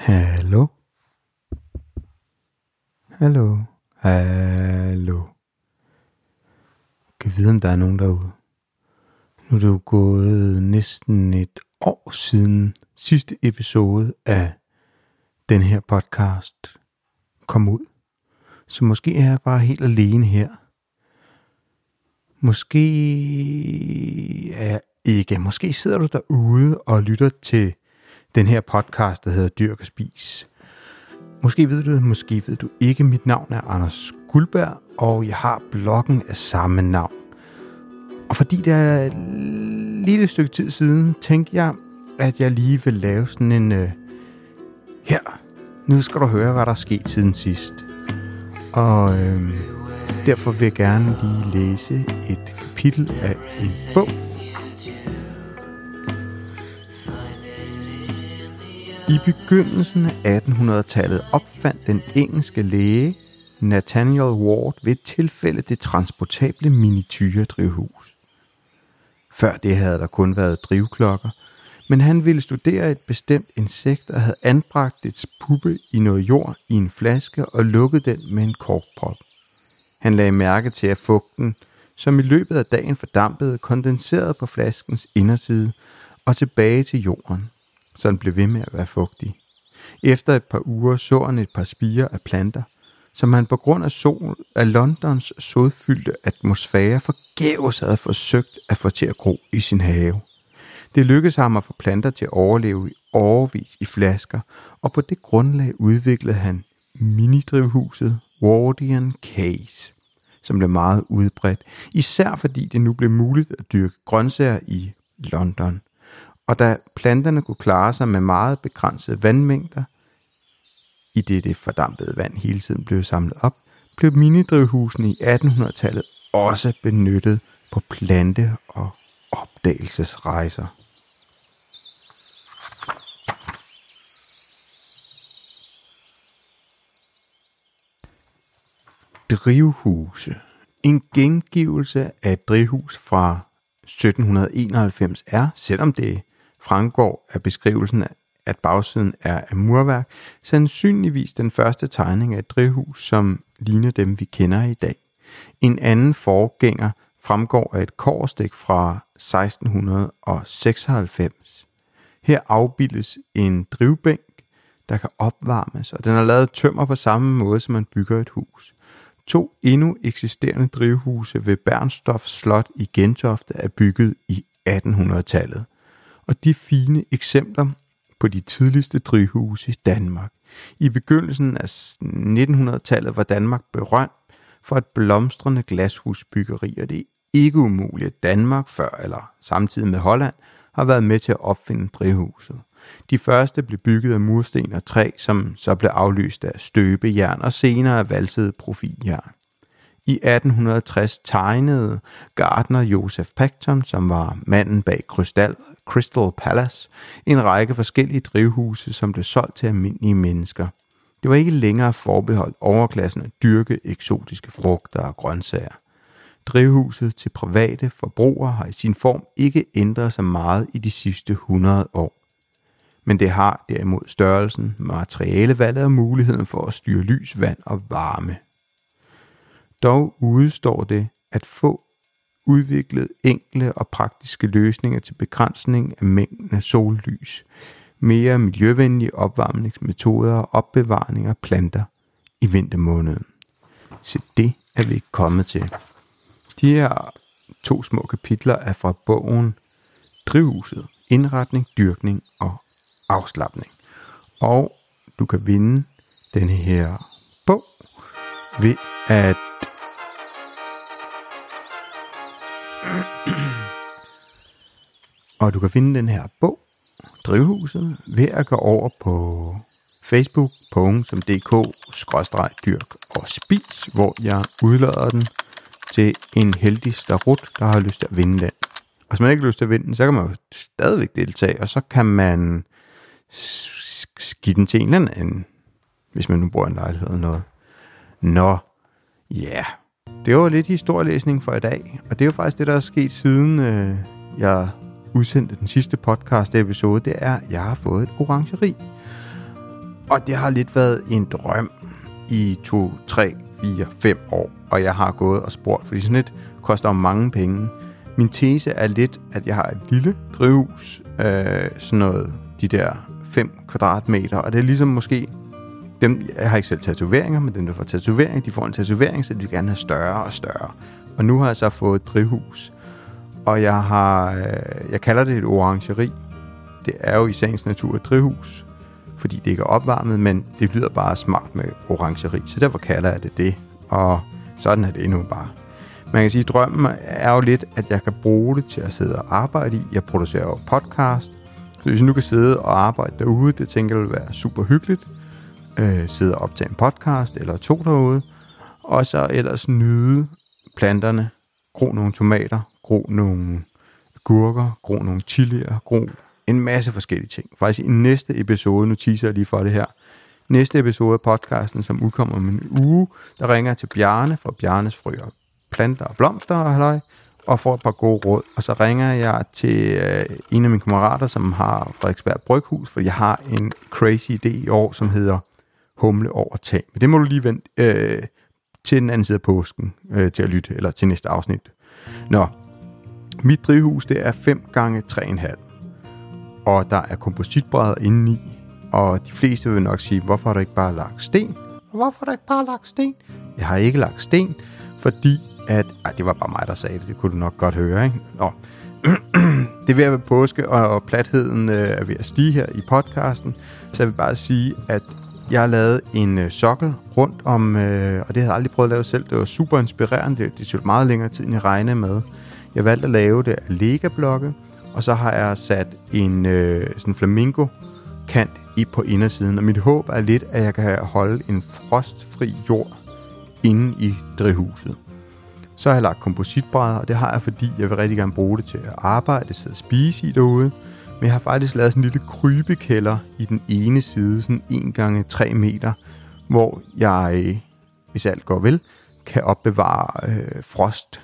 Hallo? Hallo? Hallo? Kan vide, om der er nogen derude. Nu er det jo gået næsten et år siden sidste episode af den her podcast kom ud. Så måske er jeg bare helt alene her. Måske er jeg ikke. Måske sidder du derude og lytter til den her podcast, der hedder Dyrk og Spis. Måske ved du det, måske ved du ikke. Mit navn er Anders Guldberg, og jeg har bloggen af samme navn. Og fordi det er et lille stykke tid siden, tænkte jeg, at jeg lige vil lave sådan en... Øh, her, nu skal du høre, hvad der er sket siden sidst. Og øh, derfor vil jeg gerne lige læse et kapitel af en bog, I begyndelsen af 1800-tallet opfandt den engelske læge Nathaniel Ward ved et tilfælde det transportable miniatyredrivhus. Før det havde der kun været drivklokker, men han ville studere et bestemt insekt og havde anbragt dets puppe i noget jord i en flaske og lukket den med en korkprop. Han lagde mærke til, at fugten, som i løbet af dagen fordampede, kondenserede på flaskens inderside og tilbage til jorden så den blev ved med at være fugtig. Efter et par uger så han et par spiger af planter, som han på grund af sol af Londons sodfyldte atmosfære forgæves havde forsøgt at få til at gro i sin have. Det lykkedes ham at få planter til at overleve i overvis i flasker, og på det grundlag udviklede han minidrivhuset Wardian Case, som blev meget udbredt, især fordi det nu blev muligt at dyrke grøntsager i London og da planterne kunne klare sig med meget begrænsede vandmængder, i det det fordampede vand hele tiden blev samlet op, blev minidrivhusene i 1800-tallet også benyttet på plante- og opdagelsesrejser. Drivhuse. En gengivelse af et drivhus fra 1791 er, selvom det fremgår af beskrivelsen, at bagsiden er af murværk, sandsynligvis den første tegning af et drivhus, som ligner dem, vi kender i dag. En anden forgænger fremgår af et korsdæk fra 1696. Her afbildes en drivbænk, der kan opvarmes, og den er lavet tømmer på samme måde, som man bygger et hus. To endnu eksisterende drivhuse ved Bernstorff Slot i Gentofte er bygget i 1800-tallet og de fine eksempler på de tidligste drivhuse i Danmark. I begyndelsen af 1900-tallet var Danmark berømt for et blomstrende glashusbyggeri, og det er ikke umuligt, at Danmark før eller samtidig med Holland har været med til at opfinde drivhuset. De første blev bygget af mursten og træ, som så blev afløst af støbejern og senere af valset profiljern. I 1860 tegnede Gardner Joseph Pacton, som var manden bag krystal Crystal Palace, en række forskellige drivhuse, som blev solgt til almindelige mennesker. Det var ikke længere forbeholdt overklassen at dyrke eksotiske frugter og grøntsager. Drivhuset til private forbrugere har i sin form ikke ændret sig meget i de sidste 100 år. Men det har derimod størrelsen, materialevalget og muligheden for at styre lys, vand og varme. Dog udstår det at få udviklet enkle og praktiske løsninger til begrænsning af mængden af sollys, mere miljøvenlige opvarmningsmetoder og opbevaring af planter i vintermåneden. Så det er vi kommet til. De her to små kapitler er fra bogen Drivhuset, indretning, dyrkning og afslappning. Og du kan vinde den her bog ved at og du kan finde den her bog, Drivhuset, ved at gå over på facebook.dk-dyrk og spis, hvor jeg udlader den til en heldig starut, der har lyst til at vinde den. Og hvis man ikke har lyst til at vinde den, så kan man jo stadigvæk deltage, og så kan man give den til en eller anden, hvis man nu bruger en lejlighed eller noget. Nå, ja, yeah. Det var lidt historielæsning for i dag, og det er jo faktisk det, der er sket siden øh, jeg udsendte den sidste podcast episode, det er, at jeg har fået et orangeri. Og det har lidt været en drøm i 2, 3, 4, 5 år, og jeg har gået og spurgt, fordi sådan et koster mange penge. Min tese er lidt, at jeg har et lille drivhus, øh, sådan noget, de der 5 kvadratmeter, og det er ligesom måske dem, jeg har ikke selv tatoveringer, men dem, der får tatovering, de får en tatovering, så de vil gerne have større og større. Og nu har jeg så fået et drivhus, og jeg har, øh, jeg kalder det et orangeri. Det er jo i sagens natur et drivhus, fordi det ikke er opvarmet, men det lyder bare smart med orangeri, så derfor kalder jeg det det. Og sådan er det endnu bare. Man kan sige, at drømmen er jo lidt, at jeg kan bruge det til at sidde og arbejde i. Jeg producerer jo podcast, så hvis jeg nu kan sidde og arbejde derude, det tænker jeg vil være super hyggeligt. Øh, sidde og optage en podcast eller to derude. Og så ellers nyde planterne. Gro nogle tomater, gro nogle gurker, gro nogle chilier, gro en masse forskellige ting. Faktisk i næste episode, nu teaser jeg lige for det her, næste episode af podcasten, som udkommer om en uge, der ringer jeg til Bjarne fra Bjarnes Frøer Planter og Blomster og halløj, og får et par gode råd. Og så ringer jeg til øh, en af mine kammerater, som har Frederiksberg Bryghus, for jeg har en crazy idé i år, som hedder Humle over tag. Men det må du lige vente øh, til den anden side af påsken øh, til at lytte, eller til næste afsnit. Nå, mit drivhus det er 5 gange 3,5 og der er kompositbrædder indeni, og de fleste vil nok sige, hvorfor har du ikke bare lagt sten? Hvorfor har du ikke bare lagt sten? Jeg har ikke lagt sten, fordi at... Ej, det var bare mig, der sagde det. Det kunne du nok godt høre, ikke? Nå. det er ved at være påske, og, og platheden øh, er ved at stige her i podcasten. Så jeg vil bare sige, at jeg har lavet en øh, sokkel rundt om, øh, og det havde jeg aldrig prøvet at lave selv. Det var super inspirerende. Det, det tog meget længere tid, end jeg regnede med. Jeg valgte at lave det af Lega-blokke, og så har jeg sat en øh, sådan flamingo kant i på indersiden. Og mit håb er lidt, at jeg kan holde en frostfri jord inde i drivhuset. Så har jeg lagt kompositbrædder, og det har jeg, fordi jeg vil rigtig gerne bruge det til at arbejde, sidde og spise i derude. Men jeg har faktisk lavet sådan en lille krybekælder i den ene side, sådan 1 gange 3 meter, hvor jeg, øh, hvis alt går vel, kan opbevare øh, frostfrit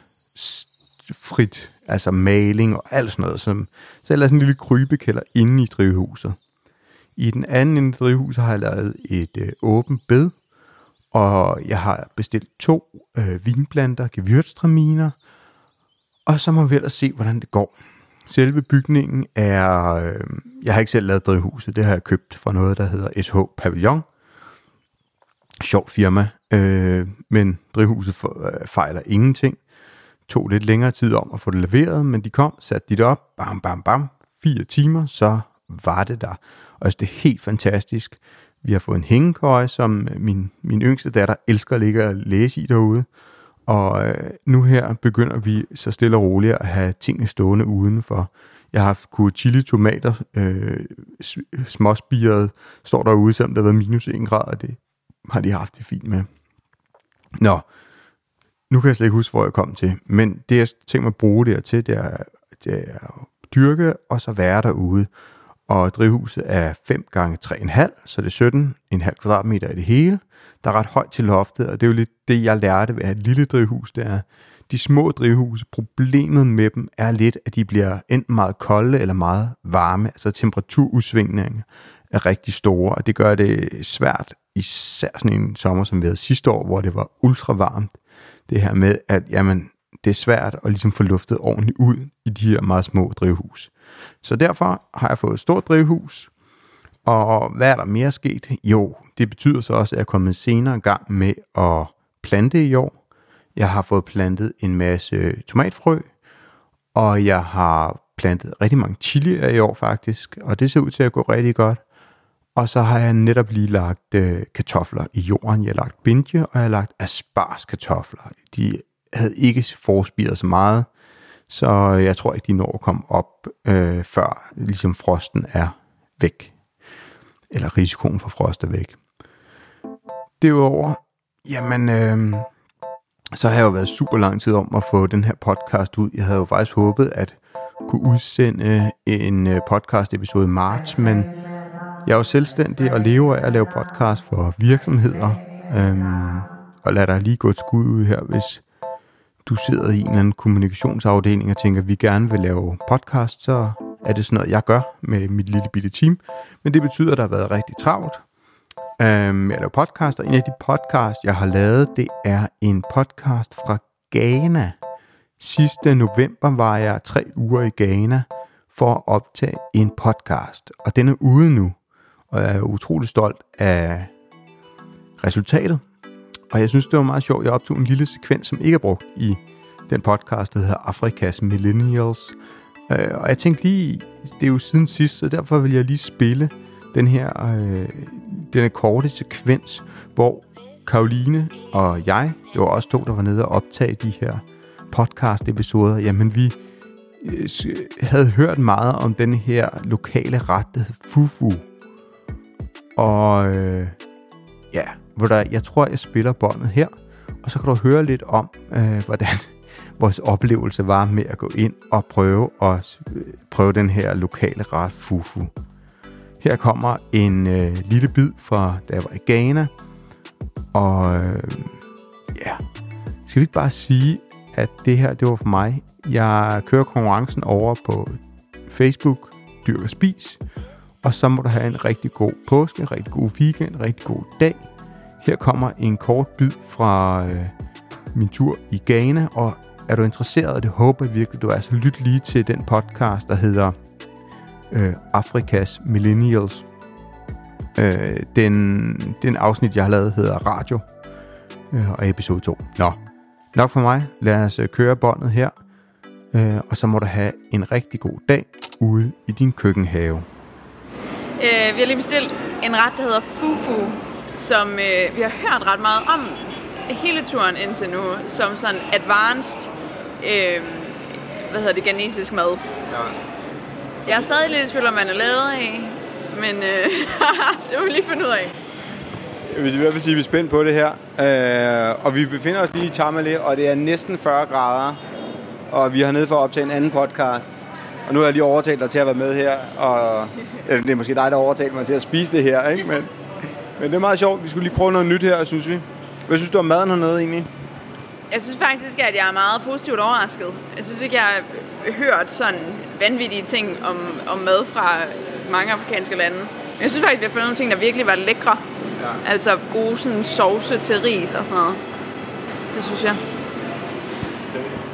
altså maling og alt sådan noget. Som, så jeg lavet sådan en lille krybekælder inde i drivhuset. I den anden ende af drivhuset har jeg lavet et øh, åbent bed, og jeg har bestilt to øh, vinplanter, gewürztraminer, og så må vi ellers se, hvordan det går. Selve bygningen er... Øh, jeg har ikke selv lavet drivhuset, det har jeg købt fra noget, der hedder SH Pavillon. Sjov firma, øh, men drivhuset for, øh, fejler ingenting tog lidt længere tid om at få det leveret, men de kom, satte de det op, bam, bam, bam, fire timer, så var det der. Og altså, det er helt fantastisk. Vi har fået en hængekøje, som min, min yngste datter elsker at ligge og læse i derude. Og øh, nu her begynder vi så stille og roligt at have tingene stående udenfor. Jeg har haft kunne chili tomater, øh, småspiret, står derude, selvom der har været minus 1 grad, og det har de haft det fint med. Nå, nu kan jeg slet ikke huske, hvor jeg kom til, men det jeg tænker mig at bruge det til, det er, det er at dyrke og så være derude. Og drivhuset er 5 gange 3,5, så det er 17,5 kvadratmeter i det hele. Der er ret højt til loftet, og det er jo lidt det, jeg lærte ved at have et lille drivhus, det er, de små drivhuse, problemet med dem er lidt, at de bliver enten meget kolde eller meget varme, altså temperaturudsvingninger er rigtig store, og det gør det svært, især sådan en sommer, som vi havde sidste år, hvor det var ultra varmt det her med, at jamen, det er svært at ligesom få luftet ordentligt ud i de her meget små drivhus. Så derfor har jeg fået et stort drivhus, og hvad er der mere sket? Jo, det betyder så også, at jeg er kommet senere gang med at plante i år. Jeg har fået plantet en masse tomatfrø, og jeg har plantet rigtig mange chilier i år faktisk, og det ser ud til at gå rigtig godt. Og så har jeg netop lige lagt øh, kartofler i jorden. Jeg har lagt bindje, og jeg har lagt asparskartofler. De havde ikke forspiret så meget, så jeg tror ikke, de når at komme op, øh, før ligesom frosten er væk. Eller risikoen for frost er væk. Derudover, jamen, øh, så har jeg jo været super lang tid om at få den her podcast ud. Jeg havde jo faktisk håbet at kunne udsende en øh, podcast episode i marts, men jeg er jo selvstændig og lever af at lave podcast for virksomheder. Øhm, og lad dig lige gå et skud ud her, hvis du sidder i en eller anden kommunikationsafdeling og tænker, at vi gerne vil lave podcast, så er det sådan noget, jeg gør med mit lille bitte team. Men det betyder, at der har været rigtig travlt. Øhm, jeg laver podcast, og en af de podcasts, jeg har lavet, det er en podcast fra Ghana. Sidste november var jeg tre uger i Ghana for at optage en podcast, og den er ude nu, og jeg er utrolig stolt af resultatet. Og jeg synes, det var meget sjovt. Jeg optog en lille sekvens, som ikke er brugt i den podcast, der hedder Afrikas Millennials. Øh, og jeg tænkte lige, det er jo siden sidst, så derfor vil jeg lige spille den her øh, denne korte sekvens, hvor Karoline og jeg, det var også to, der var nede og optage de her podcast-episoder, jamen vi øh, havde hørt meget om den her lokale ret, der hed Fufu. Og øh, ja, hvor der, jeg tror, jeg spiller båndet her, og så kan du høre lidt om, øh, hvordan vores oplevelse var med at gå ind og prøve at øh, prøve den her lokale ret fufu. Her kommer en øh, lille bid fra da jeg var i Ghana. Og øh, ja, skal vi ikke bare sige, at det her, det var for mig. Jeg kører konkurrencen over på Facebook, Dyrk og Spis. Og så må du have en rigtig god påske, en rigtig god weekend, en rigtig god dag. Her kommer en kort bid fra øh, min tur i Ghana, og er du interesseret, og det håber jeg virkelig, du er, så lyt lige til den podcast, der hedder øh, Afrikas Millennials. Øh, den, den afsnit, jeg har lavet, hedder Radio, øh, og episode 2. Nå, nok for mig. Lad os øh, køre båndet her, øh, og så må du have en rigtig god dag ude i din køkkenhave. Øh, vi har lige bestilt en ret, der hedder Fufu, som øh, vi har hørt ret meget om hele turen indtil nu, som sådan advanced, øh, hvad hedder det, ghanesisk mad. Ja. Jeg er stadig lidt i tvivl om, man er lavet af, men øh, det må vi lige finde ud af. Jeg vil i hvert fald sige, at vi er spændt på det her. Øh, og vi befinder os lige i Tamale, og det er næsten 40 grader. Og vi har nede for at optage en anden podcast. Og nu har jeg lige overtalt dig til at være med her. Og eller, det er måske dig, der overtalte mig til at spise det her. Ikke? Men, men det er meget sjovt. Vi skulle lige prøve noget nyt her, synes vi. Hvad synes du om maden hernede egentlig? Jeg synes faktisk, at jeg er meget positivt overrasket. Jeg synes ikke, jeg har hørt sådan vanvittige ting om, om mad fra mange afrikanske lande. Men jeg synes faktisk, vi har fundet nogle ting, der virkelig var lækre. Ja. Altså gode sådan, sovse til ris og sådan noget. Det synes jeg.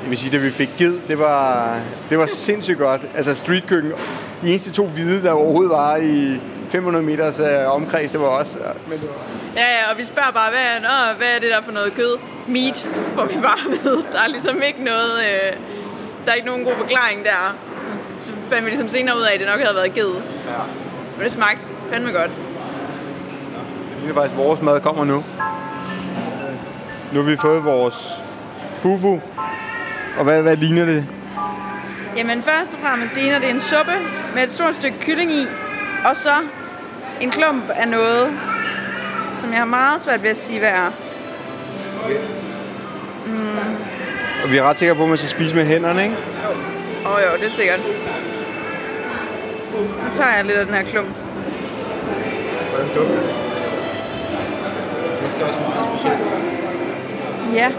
Jeg vil sige, det vi fik givet, det var, det var sindssygt godt. Altså streetkøkken, de eneste to hvide, der overhovedet var i 500 meters øh, omkreds, det var også. Ja. Men det var... Ja, ja, og vi spørger bare, hvad er, Nå, hvad er det der for noget kød? Meat, får vi bare ved. Der er ligesom ikke noget, øh, der er ikke nogen god forklaring der. Så fandt vi ligesom senere ud af, at det nok havde været givet. Ja. Men det smagte fandme godt. Det er faktisk, vores mad kommer nu. Nu har vi fået vores fufu. Og hvad, hvad ligner det? Jamen først og fremmest ligner det en suppe med et stort stykke kylling i. Og så en klump af noget, som jeg har meget svært ved at sige, hvad er. Okay. Mm. Og vi er ret sikre på, at man skal spise med hænderne, ikke? Åh oh, jo, det er sikkert. Nu tager jeg lidt af den her klump. Hvordan dufter det? Det dufter også meget specielt. Ja.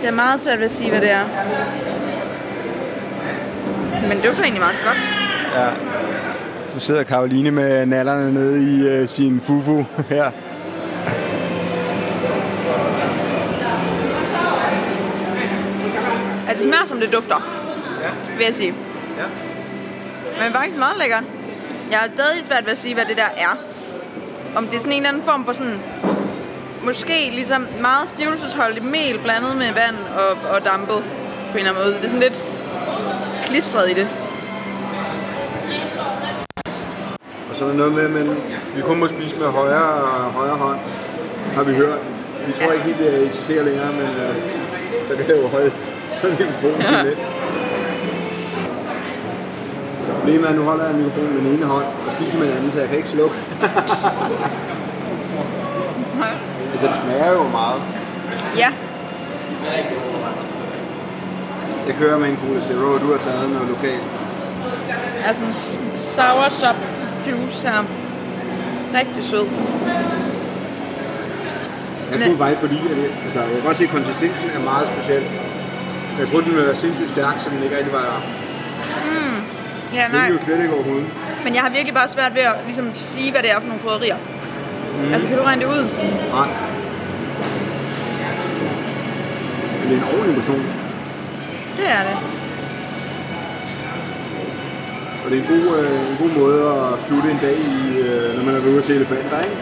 Det er meget svært ved at sige, hvad det er. Men det dufter egentlig meget godt. Ja. Nu sidder Karoline med nallerne nede i uh, sin fufu her. Altså, det smager som det dufter, ja. vil jeg sige. Ja. Men faktisk meget lækkert. Jeg har stadig svært ved at sige, hvad det der er. Om det er sådan en eller anden form for sådan... Måske ligesom meget stivelsesholdigt mel blandet med vand og, og dampet på en eller anden måde. Det er sådan lidt klistret i det. Så er der noget med, at vi kun må spise med højre, højre hånd, har vi hørt. Vi tror ja. ikke helt, det eksisterer længere, men uh, så kan det jo holde mikrofonen ja. lidt. Problemet er, at nu holder jeg mikrofonen med den ene hånd og spiser med den anden, så jeg kan ikke slukke. altså, det smager jo meget. Ja. Jeg kører med en Cola Zero, du har taget noget lokalt. Altså en soursop juice her. Rigtig sød. Jeg skulle faktisk fordi, at det, altså, jeg kan godt se, at konsistensen er meget speciel. Jeg troede, den ville være sindssygt stærk, så den ikke rigtig var... Mm. Ja, nej. Det er jo slet ikke overhovedet. Men jeg har virkelig bare svært ved at ligesom, sige, hvad det er for nogle krydderier. Mm. Altså, kan du regne det ud? Nej. Men det er en portion. Det er det. Det er en god, øh, en god måde at slutte en dag i, øh, når man er ude at se elefanter, ikke?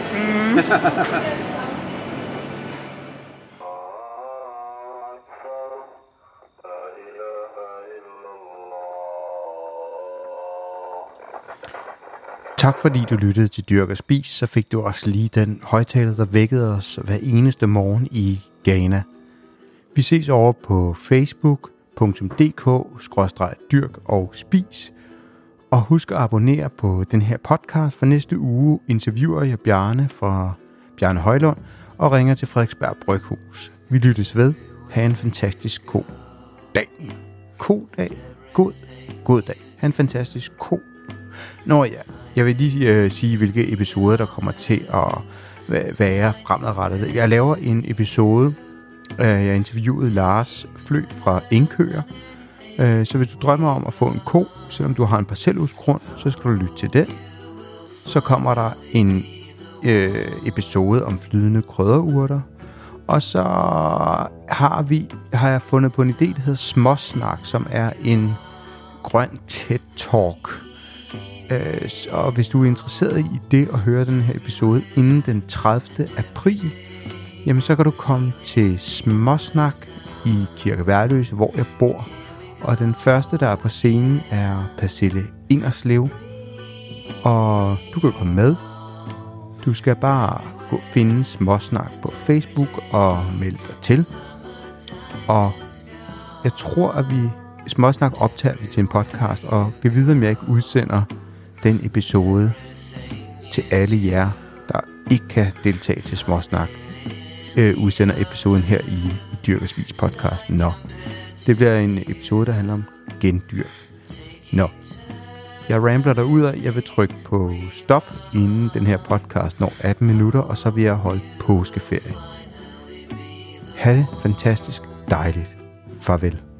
Tak fordi du lyttede til Dyrk og Spis, så fik du også lige den højtaler, der vækkede os hver eneste morgen i Ghana. Vi ses over på facebook.dk-dyrk og spis. Og husk at abonnere på den her podcast, for næste uge interviewer jeg Bjarne fra Bjarne Højlund og ringer til Frederiksberg Bryghus. Vi lyttes ved. Ha' en fantastisk god dag. God dag. God, god dag. Ha' en fantastisk god Nå ja, jeg vil lige øh, sige, hvilke episoder, der kommer til at være fremadrettet. Jeg laver en episode, øh, jeg interviewede Lars Flø fra Indkøer. Øh, så hvis du drømmer om at få en ko, selvom du har en parcelhusgrund, så skal du lytte til den. Så kommer der en øh, episode om flydende krydderurter. Og så har vi har jeg fundet på en idé, der hedder Småsnak, som er en grøn TED-talk. Øh, og hvis du er interesseret i det og høre den her episode inden den 30. april, jamen så kan du komme til Småsnak i Kirke Værløse, hvor jeg bor. Og den første, der er på scenen, er Pasille Ingerslev. Og du kan komme med. Du skal bare gå finde Småsnak på Facebook og melde dig til. Og jeg tror, at vi Småsnak optager vi til en podcast, og kan vide, om jeg ikke udsender den episode til alle jer, der ikke kan deltage til Småsnak, øh, udsender episoden her i, i Dyrkersvis og Nå. No. Det bliver en episode, der handler om gendyr. Nå, jeg rambler derud og jeg vil trykke på stop, inden den her podcast når 18 minutter, og så vil jeg holde påskeferie. Ha' det fantastisk dejligt. Farvel.